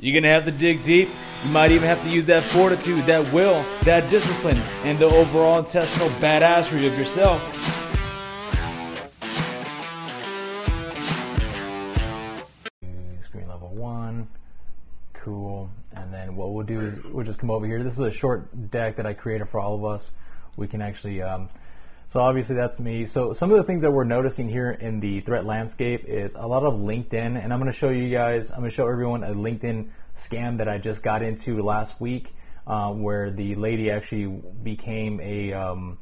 You're going to have to dig deep. You might even have to use that fortitude, that will, that discipline, and the overall intestinal badassery of yourself. Screen level one. Cool. And then what we'll do is we'll just come over here. This is a short deck that I created for all of us. We can actually um, so obviously that's me. So some of the things that we're noticing here in the threat landscape is a lot of LinkedIn, and I'm going to show you guys, I'm going to show everyone a LinkedIn scam that I just got into last week, uh, where the lady actually became a um,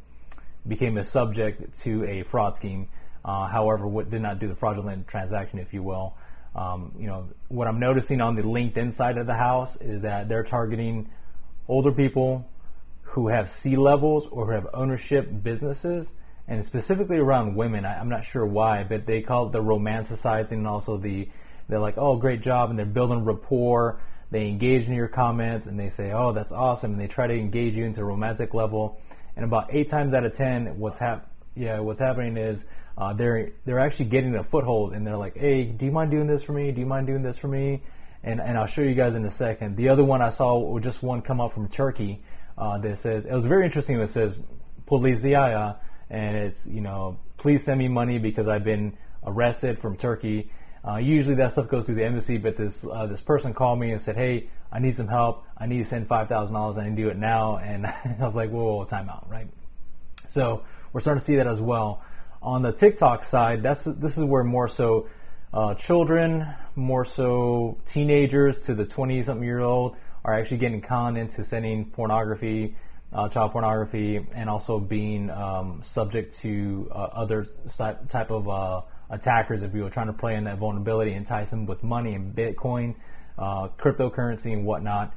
became a subject to a fraud scheme. Uh, however, what did not do the fraudulent transaction, if you will. Um, you know, what I'm noticing on the LinkedIn side of the house is that they're targeting older people, who have C levels or who have ownership businesses, and specifically around women. I, am not sure why, but they call it the romanticizing and also the they're like, oh, great job, and they're building rapport. They engage in your comments and they say, oh, that's awesome, and they try to engage you into a romantic level. And about eight times out of ten, what's hap- yeah, what's happening is uh, they're they're actually getting a foothold, and they're like, hey, do you mind doing this for me? Do you mind doing this for me? And and I'll show you guys in a second. The other one I saw, was just one come up from Turkey uh, that says it was very interesting. It says Poliziaya, and it's you know please send me money because I've been arrested from Turkey. Uh, usually that stuff goes through the embassy, but this uh, this person called me and said, hey, I need some help. I need to send five thousand dollars. I need to do it now. And I was like, whoa, whoa, time out, right? So we're starting to see that as well. On the TikTok side, that's this is where more so uh, children, more so teenagers to the 20 something year old are actually getting conned into sending pornography, uh, child pornography, and also being um, subject to uh, other type of uh, attackers, if you were trying to play in that vulnerability, and entice them with money and Bitcoin, uh, cryptocurrency, and whatnot.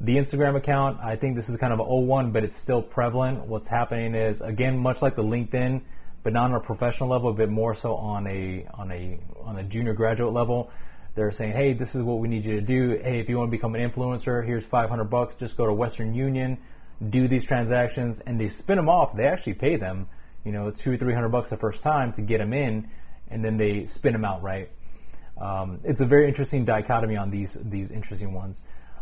The Instagram account, I think this is kind of an old one, but it's still prevalent. What's happening is, again, much like the LinkedIn, but not on a professional level, a bit more so on a on a on a junior graduate level they're saying, hey, this is what we need you to do. Hey, if you want to become an influencer, here's 500 bucks. Just go to Western Union, do these transactions, and they spin them off. They actually pay them, you know, two, three hundred bucks the first time to get them in, and then they spin them out, right? Um, it's a very interesting dichotomy on these these interesting ones.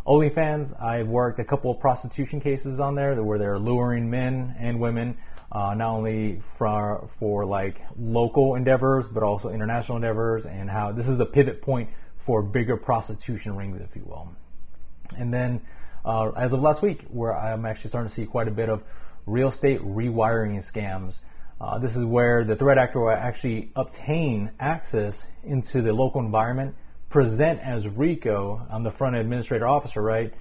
OnlyFans, I've worked a couple of prostitution cases on there where they're luring men and women, uh, not only for for like local endeavors but also international endeavors, and how this is a pivot point for bigger prostitution rings, if you will. And then, uh, as of last week, where I'm actually starting to see quite a bit of real estate rewiring scams. Uh, this is where the threat actor will actually obtain access into the local environment, present as RICO. I'm the front administrator officer, right?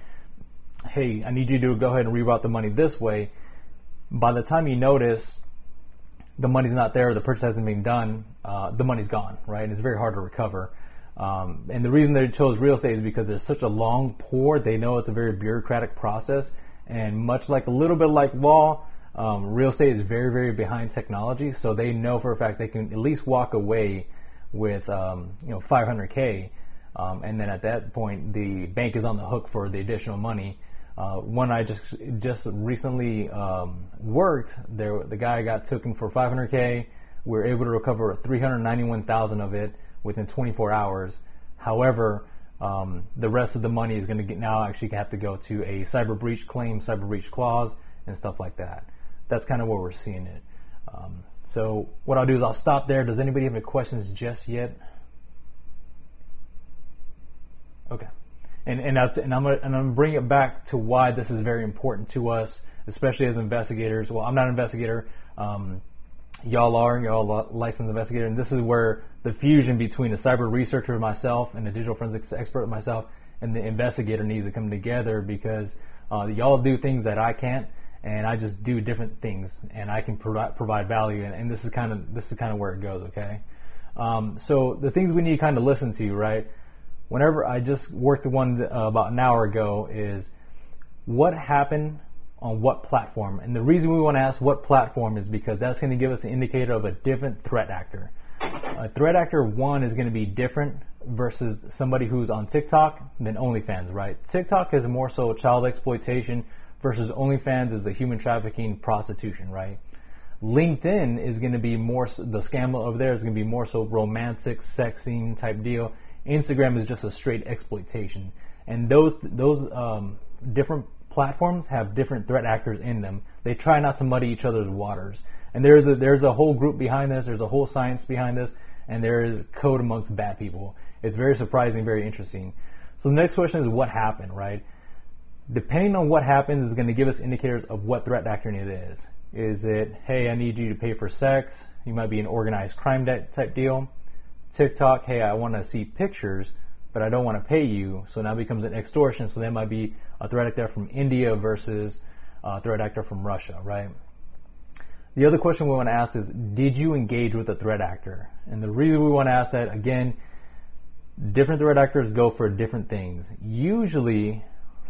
Hey, I need you to go ahead and reroute the money this way. By the time you notice the money's not there, the purchase hasn't been done, uh, the money's gone, right? And it's very hard to recover. Um, and the reason they chose real estate is because there's such a long pour. They know it's a very bureaucratic process, and much like a little bit like law, um, real estate is very, very behind technology. So they know for a fact they can at least walk away with um, you know 500k, um, and then at that point the bank is on the hook for the additional money. Uh, one I just just recently um, worked, there the guy got taken for 500k. We were able to recover 391,000 of it within 24 hours. However, um, the rest of the money is going to now actually have to go to a cyber breach claim, cyber breach clause, and stuff like that. That's kind of where we're seeing it. Um, so what I'll do is I'll stop there. Does anybody have any questions just yet? Okay. And and, and I'm gonna, and I'm gonna bring it back to why this is very important to us, especially as investigators. Well, I'm not an investigator. Um, y'all are, y'all licensed investigator, and this is where the fusion between the cyber researcher myself and the digital forensics expert myself and the investigator needs to come together because uh, y'all do things that I can't, and I just do different things, and I can provide provide value, and, and this is kind of this is kind of where it goes, okay? Um, so the things we need to kind of listen to, right? Whenever I just worked the one uh, about an hour ago is what happened on what platform. And the reason we want to ask what platform is because that's going to give us an indicator of a different threat actor. A threat actor one is going to be different versus somebody who's on TikTok than OnlyFans, right? TikTok is more so child exploitation versus OnlyFans is the human trafficking prostitution, right? LinkedIn is going to be more the scam over there is going to be more so romantic, sexing type deal. Instagram is just a straight exploitation. and those those um, different platforms have different threat actors in them. They try not to muddy each other's waters, and there's a there's a whole group behind this. There's a whole science behind this, and there is code amongst bad people. It's very surprising, very interesting. So the next question is what happened, right? Depending on what happens is going to give us indicators of what threat actor it is. Is it, hey, I need you to pay for sex? You might be an organized crime type deal. TikTok, hey, I want to see pictures, but I don't want to pay you. So now becomes an extortion. So that might be a threat actor from India versus a threat actor from Russia, right? The other question we want to ask is, did you engage with a threat actor? And the reason we want to ask that, again, different threat actors go for different things. Usually,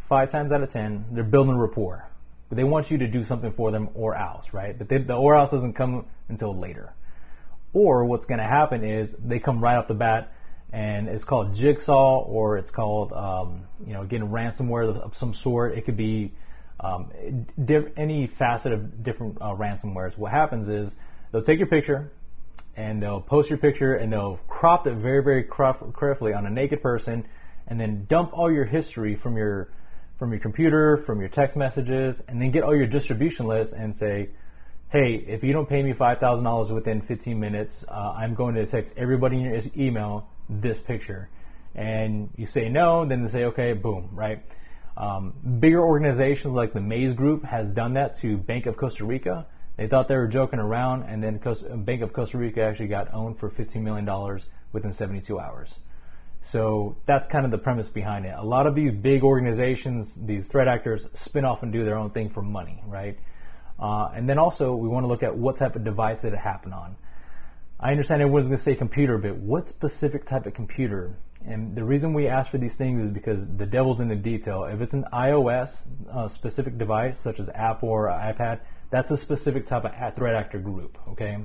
five times out of ten, they're building rapport. But they want you to do something for them or else, right? But they, the or else doesn't come until later. Or what's going to happen is they come right off the bat, and it's called jigsaw, or it's called um, you know getting ransomware of some sort. It could be um, diff- any facet of different uh, ransomwares. What happens is they'll take your picture, and they'll post your picture, and they'll crop it very very carefully on a naked person, and then dump all your history from your from your computer, from your text messages, and then get all your distribution lists and say, hey, if you don't pay me $5,000 within 15 minutes, uh, I'm going to text everybody in your email this picture. And you say no, then they say, okay, boom, right? Um, bigger organizations like the Maze Group has done that to Bank of Costa Rica. They thought they were joking around, and then Costa, Bank of Costa Rica actually got owned for $15 million within 72 hours. So that's kind of the premise behind it. A lot of these big organizations, these threat actors, spin off and do their own thing for money, right? Uh, and then also, we want to look at what type of device did it happen on. I understand everyone's going to say computer, but what specific type of computer? And the reason we ask for these things is because the devil's in the detail. If it's an iOS uh, specific device, such as Apple or iPad, that's a specific type of threat actor group, okay?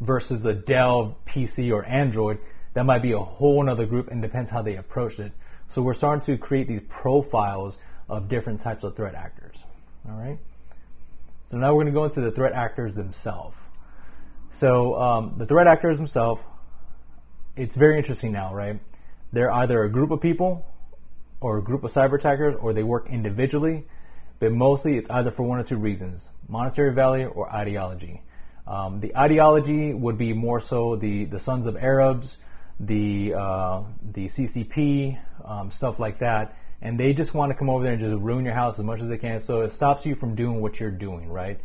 Versus a Dell PC or Android, that might be a whole other group and depends how they approach it. So we're starting to create these profiles of different types of threat actors, all right? So now we're going to go into the threat actors themselves. So um, the threat actors themselves, it's very interesting now, right? They're either a group of people or a group of cyber attackers, or they work individually, but mostly it's either for one or two reasons: monetary value or ideology. Um, the ideology would be more so the the Sons of Arabs, the uh, the CCP, um, stuff like that and they just want to come over there and just ruin your house as much as they can. So it stops you from doing what you're doing, right?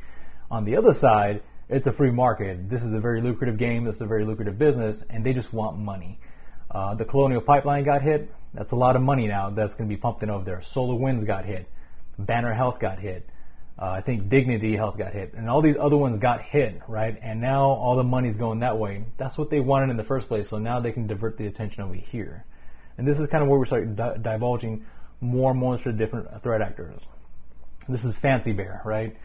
On the other side, it's a free market. This is a very lucrative game. This is a very lucrative business, and they just want money. Uh, the Colonial Pipeline got hit. That's a lot of money now that's going to be pumped in over there. SolarWinds got hit. Banner Health got hit. Uh, I think Dignity Health got hit, and all these other ones got hit, right? And now all the money's going that way. That's what they wanted in the first place. So now they can divert the attention over here. And this is kind of where we start di- divulging more and more to different threat actors. This is Fancy Bear, right?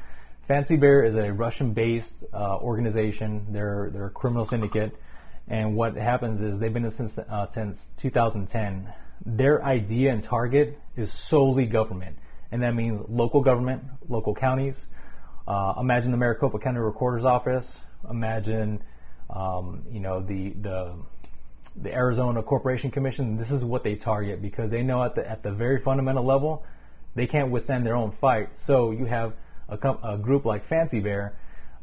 Fancy Bear is a Russian-based uh, organization. They're they're a criminal syndicate, and what happens is they've been since uh, since 2010. Their idea and target is solely government, and that means local government, local counties. Uh, imagine the Maricopa County Recorder's Office. Imagine, um, you know, the the the Arizona Corporation Commission, this is what they target because they know at the at the very fundamental level, they can't withstand their own fight. So you have a, a group like Fancy Bear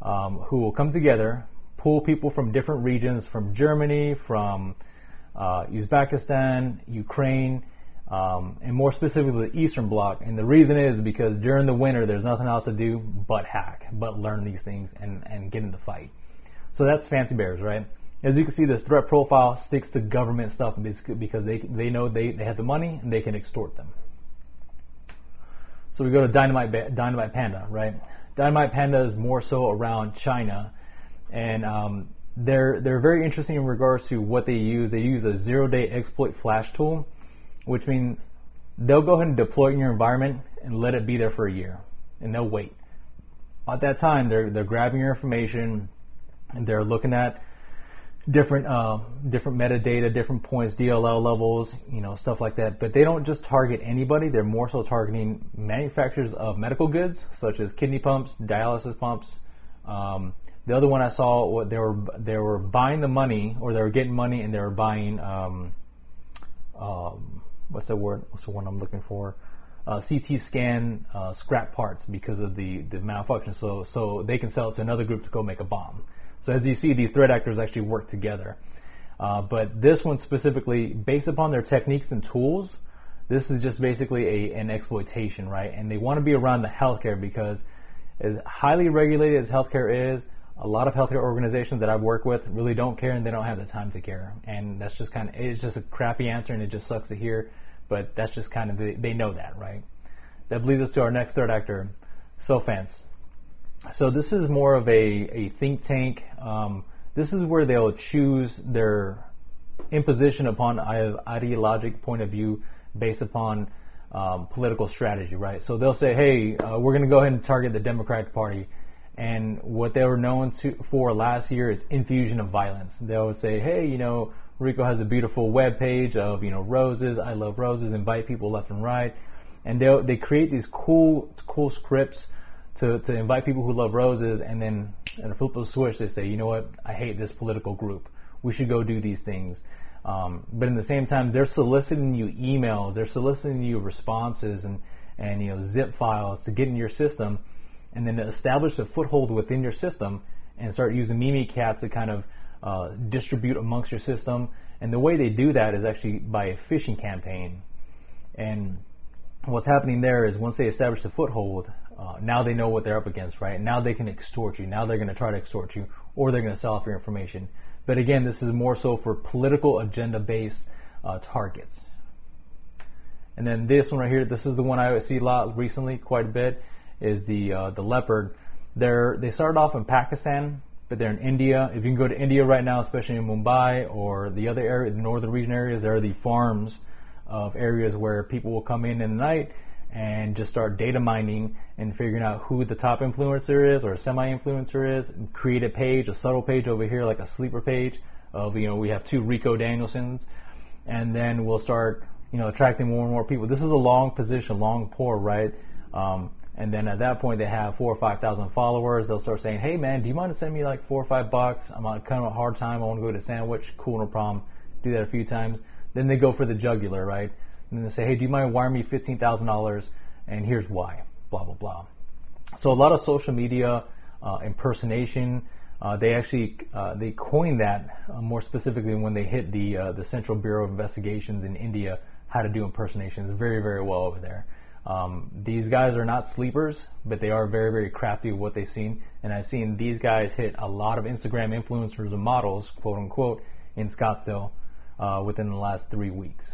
um, who will come together, pull people from different regions, from Germany, from uh, Uzbekistan, Ukraine, um, and more specifically the Eastern Bloc. And the reason is because during the winter there's nothing else to do but hack, but learn these things and, and get in the fight. So that's Fancy Bears, right? As you can see, this threat profile sticks to government stuff because they, they know they, they have the money and they can extort them. So we go to Dynamite, Dynamite Panda, right? Dynamite Panda is more so around China, and um, they're they're very interesting in regards to what they use. They use a zero-day exploit flash tool, which means they'll go ahead and deploy it in your environment and let it be there for a year, and they'll wait. At that time, they're they're grabbing your information, and they're looking at different uh, different metadata, different points, DLL levels, you know, stuff like that. But they don't just target anybody; they're more so targeting manufacturers of medical goods, such as kidney pumps, dialysis pumps. Um, the other one I saw, what they were they were buying the money, or they were getting money, and they were buying um, um, what's the word? What's the one I'm looking for? Uh, CT scan uh, scrap parts because of the the malfunction. So so they can sell it to another group to go make a bomb. So as you see, these threat actors actually work together. Uh, but this one specifically, based upon their techniques and tools, this is just basically a, an exploitation, right? And they want to be around the healthcare because as highly regulated as healthcare is, a lot of healthcare organizations that I've worked with really don't care and they don't have the time to care. And that's just kind of, it's just a crappy answer and it just sucks to hear, but that's just kind of, the, they know that, right? That leads us to our next third actor, Sophants. So this is more of a, a think tank. Um, this is where they'll choose their imposition upon ideologic point of view based upon um, political strategy, right? So they'll say, hey, uh, we're going to go ahead and target the Democratic Party. And what they were known to, for last year is infusion of violence. They'll say, hey, you know, Rico has a beautiful web page of, you know, roses, I love roses, invite people left and right. And they they create these cool cool scripts to, to invite people who love roses and then in a flip of a switch they say, you know what, I hate this political group. We should go do these things. Um, but in the same time, they're soliciting you emails, they're soliciting you responses and, and you know zip files to get in your system, and then to establish a foothold within your system and start using Mimikatz to kind of uh, distribute amongst your system. And the way they do that is actually by a phishing campaign. And what's happening there is once they establish a foothold, uh, now they know what they're up against, right? Now they can extort you. Now they're going to try to extort you, or they're going to sell off your information. But again, this is more so for political agenda based uh, targets. And then this one right here, this is the one I see a lot recently, quite a bit, is the uh, the leopard. They're they started off in Pakistan, but they're in India. If you can go to India right now, especially in Mumbai or the other area, the northern region areas, there are the farms of areas where people will come in in the night and just start data mining and figuring out who the top influencer is or a semi-influencer is. And create a page, a subtle page over here, like a sleeper page of you know we have two Rico Danielsons, and then we'll start you know attracting more and more people. This is a long position, long pour, right? Um, and then at that point they have four or five thousand followers. They'll start saying, "Hey man, do you mind to send me like four or five bucks? I'm on kind of a hard time. I want to go to sandwich. Cool, no problem. Do that a few times. Then they go for the jugular, right? And they say, "Hey, do you mind wiring me fifteen thousand dollars? And here's why." blah blah blah. So a lot of social media uh, impersonation. Uh, they actually uh, they coined that uh, more specifically when they hit the uh, the Central Bureau of Investigations in India how to do impersonations very very well over there. Um, these guys are not sleepers, but they are very very crafty with what they've seen, and I've seen these guys hit a lot of Instagram influencers and models, quote unquote, in Scottsdale uh, within the last three weeks.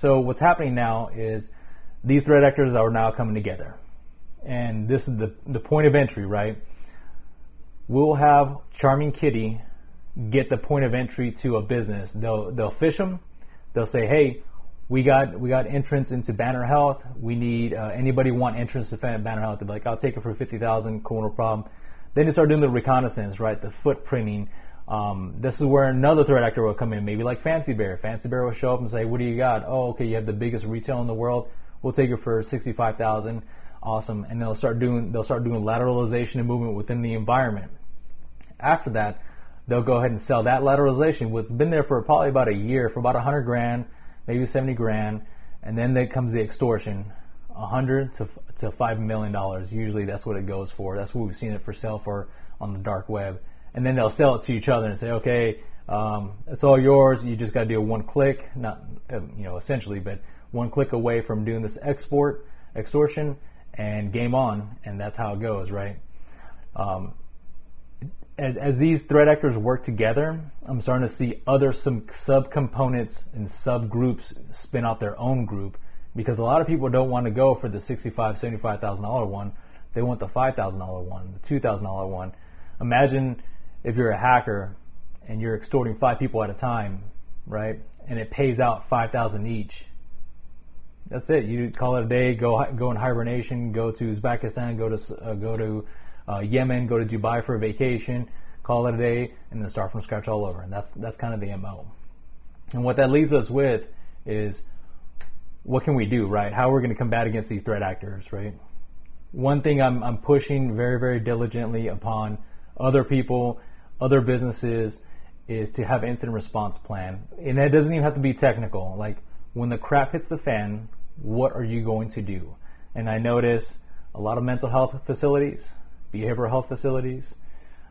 So what's happening now is these threat actors are now coming together. And this is the, the point of entry, right? We'll have Charming Kitty get the point of entry to a business. They'll, they'll phish them. They'll say, hey, we got we got entrance into Banner Health. We need uh, anybody want entrance to Banner Health? They're like, I'll take it for fifty thousand. Cool, no problem. Then they start doing the reconnaissance, right? The footprinting. Um, this is where another threat actor will come in, maybe like Fancy Bear. Fancy Bear will show up and say, "What do you got? Oh, okay, you have the biggest retail in the world. We'll take it for 65,000. Awesome. And they'll start doing they'll start doing lateralization and movement within the environment. After that, they'll go ahead and sell that lateralization, has been there for probably about a year, for about a 100 grand, maybe 70 grand, and then there comes the extortion, a 100 to to five million dollars. Usually, that's what it goes for. That's what we've seen it for sale for on the dark web. And then they'll sell it to each other and say, okay, um, it's all yours. You just got to do a one click, not you know essentially, but one click away from doing this export extortion and game on, and that's how it goes, right? Um, as, as these threat actors work together, I'm starting to see other some subcomponents and subgroups spin out their own group because a lot of people don't want to go for the sixty-five, seventy-five thousand dollar one. They want the five thousand dollar one, the two thousand dollar one. Imagine if you're a hacker and you're extorting five people at a time, right? And it pays out five thousand each that's it. You call it a day. Go go in hibernation. Go to Uzbekistan. Go to uh, go to uh, Yemen. Go to Dubai for a vacation. Call it a day, and then start from scratch all over. And that's that's kind of the mo. And what that leaves us with is what can we do, right? How are we going to combat against these threat actors, right? One thing I'm I'm pushing very very diligently upon other people, other businesses, is to have an incident response plan, and that doesn't even have to be technical. Like when the crap hits the fan, what are you going to do? And I notice a lot of mental health facilities, behavioral health facilities,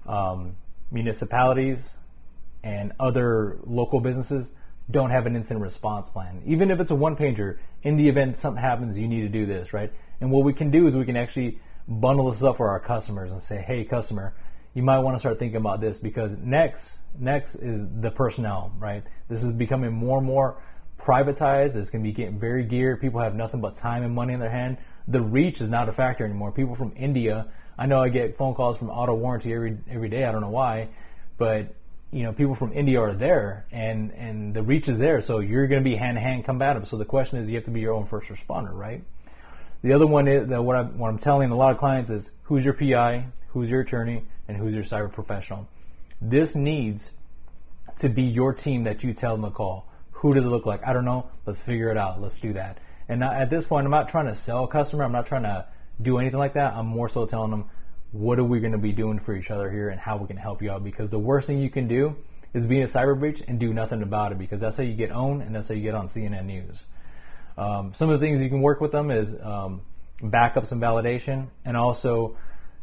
um, municipalities, and other local businesses don't have an incident response plan. Even if it's a one pager, in the event something happens, you need to do this, right? And what we can do is we can actually bundle this up for our customers and say, hey, customer, you might want to start thinking about this because next, next is the personnel, right? This is becoming more and more privatized. It's going to be getting very geared. People have nothing but time and money in their hand. The reach is not a factor anymore. People from India, I know I get phone calls from auto warranty every every day. I don't know why, but you know, people from India are there, and and the reach is there. So you're going to be hand to hand combative. So the question is, you have to be your own first responder, right? The other one is that what I'm what I'm telling a lot of clients is who's your PI, who's your attorney, and who's your cyber professional. This needs to be your team that you tell them to call. Who does it look like? I don't know. Let's figure it out. Let's do that. And at this point, I'm not trying to sell a customer. I'm not trying to do anything like that. I'm more so telling them what are we going to be doing for each other here and how we can help you out. Because the worst thing you can do is be in a cyber breach and do nothing about it because that's how you get owned and that's how you get on CNN News. Um, some of the things you can work with them is um, backups and validation, and also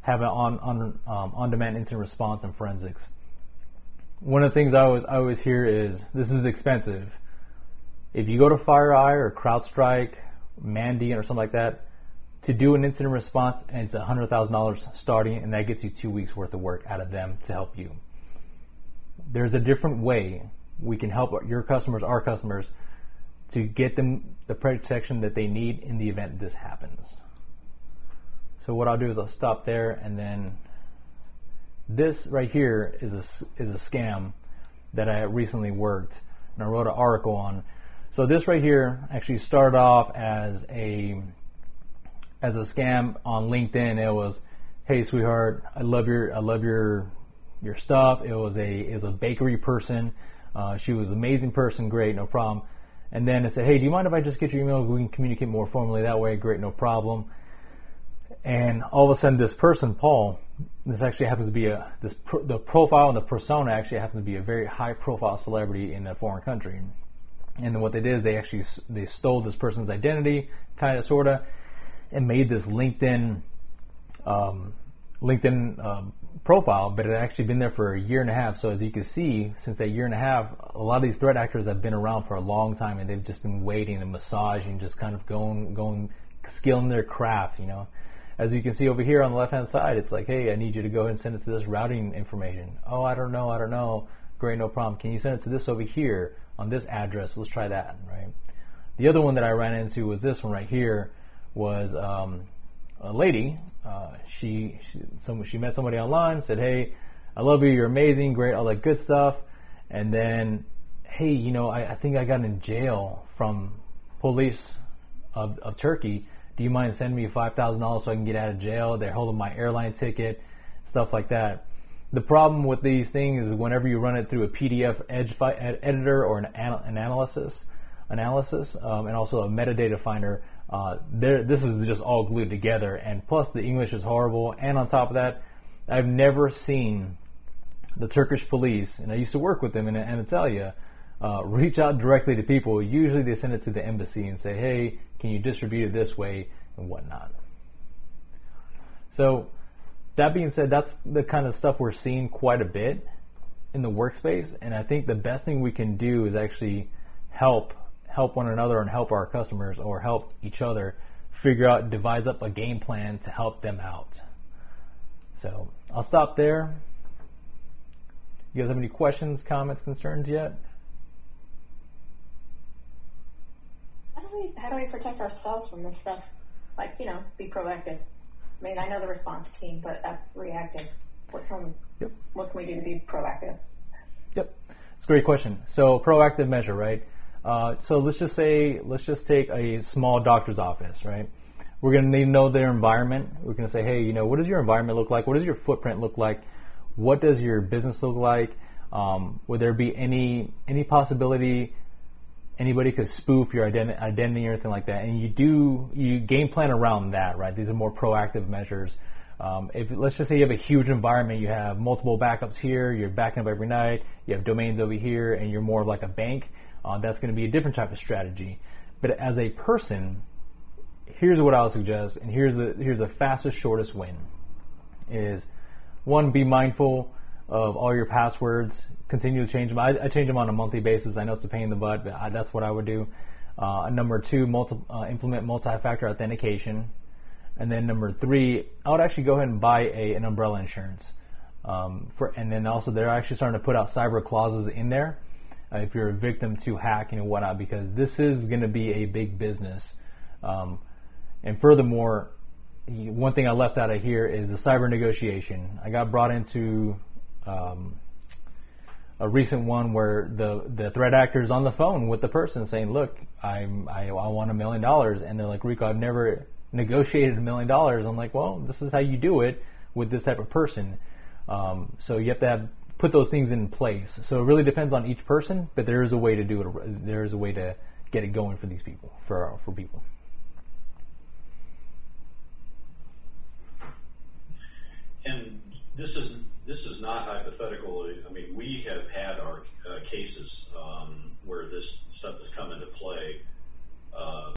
have an on on um, on demand incident response and forensics. One of the things I always I always hear is this is expensive. If you go to FireEye or CrowdStrike, Mandiant or something like that, to do an incident response, and it's $100,000 starting, and that gets you two weeks worth of work out of them to help you. There's a different way we can help your customers, our customers, to get them the protection that they need in the event this happens. So what I'll do is I'll stop there, and then this right here is a is a scam that I recently worked, and I wrote an article on. So this right here actually started off as a as a scam on LinkedIn. It was, "Hey, sweetheart, I love your I love your your stuff." It was a it was a bakery person. Uh, she was an amazing person, great, no problem. And then it said, "Hey, do you mind if I just get your email? We can communicate more formally that way." Great, no problem. And all of a sudden, this person, Paul, this actually happens to be a this pro, the profile and the persona actually happens to be a very high-profile celebrity in a foreign country. And what they did is they actually they stole this person's identity, kind of, sorta, and made this LinkedIn um, LinkedIn um, profile, but it had actually been there for a year and a half. So as you can see, since that year and a half, a lot of these threat actors have been around for a long time, and they've just been waiting and massaging, just kind of going, going, skilling their craft. You know, as you can see over here on the left-hand side, it's like, hey, I need you to go and send it to this routing information. Oh, I don't know, I don't know. Great, no problem. Can you send it to this over here on this address? Let's try that, right? The other one that I ran into was this one right here was um, a lady. Uh, she she, some, she met somebody online, said, "Hey, I love you. You're amazing, great, all that good stuff." And then, hey, you know, I, I think I got in jail from police of, of Turkey. Do you mind sending me five thousand dollars so I can get out of jail? They're holding my airline ticket, stuff like that. The problem with these things is whenever you run it through a PDF edge editor or an, an analysis, analysis, um, and also a metadata finder, uh, this is just all glued together, and plus the English is horrible. And on top of that, I've never seen the Turkish police, and I used to work with them in Anatolia, uh, reach out directly to people. Usually they send it to the embassy and say, hey, can you distribute it this way and whatnot. So, that being said, that's the kind of stuff we're seeing quite a bit in the workspace, and I think the best thing we can do is actually help help one another and help our customers or help each other figure out, devise up a game plan to help them out. So I'll stop there. You guys have any questions, comments, concerns yet? How do we how do we protect ourselves from this stuff? Like you know, be proactive. I mean, I know the response team, but that's reactive. What can yep. what can we do to be proactive? Yep, it's a great question. So proactive measure, right? Uh, so let's just say, let's just take a small doctor's office, right? We're going to need to know their environment. We're going to say, hey, you know, what does your environment look like? What does your footprint look like? What does your business look like? Um, would there be any any possibility anybody could spoof your identi- identity or anything like that? And you do you game plan around that, right? These are more proactive measures. Um, if let's just say you have a huge environment, you have multiple backups here, you're backing up every night, you have domains over here, and you're more of like a bank uh, that's going to be a different type of strategy. But as a person, here's what I would suggest, and here's the here's the fastest, shortest win. Is one, be mindful of all your passwords. Continue to change them. I, I change them on a monthly basis. I know it's a pain in the butt, but I, that's what I would do. Uh, number two, multi, uh, implement multi-factor authentication. And then number three, I would actually go ahead and buy a, an umbrella insurance. Um, for, and then also they're actually starting to put out cyber clauses in there uh, if you're a victim to hacking and whatnot because this is going to be a big business. Um, and furthermore, one thing I left out of here is the cyber negotiation. I got brought into um, a recent one where the the threat actor is on the phone with the person saying, "Look, I'm I, I want a million dollars," and they're like, "Rico, I've never negotiated a million dollars." I'm like, "Well, this is how you do it with this type of person." Um, so you have to have put those things in place. So it really depends on each person, but there is a way to do it. There is a way to get it going for these people, for for people. And this is this is not hypothetical. I mean, we have had our uh, cases um, where this stuff has come into play. Uh,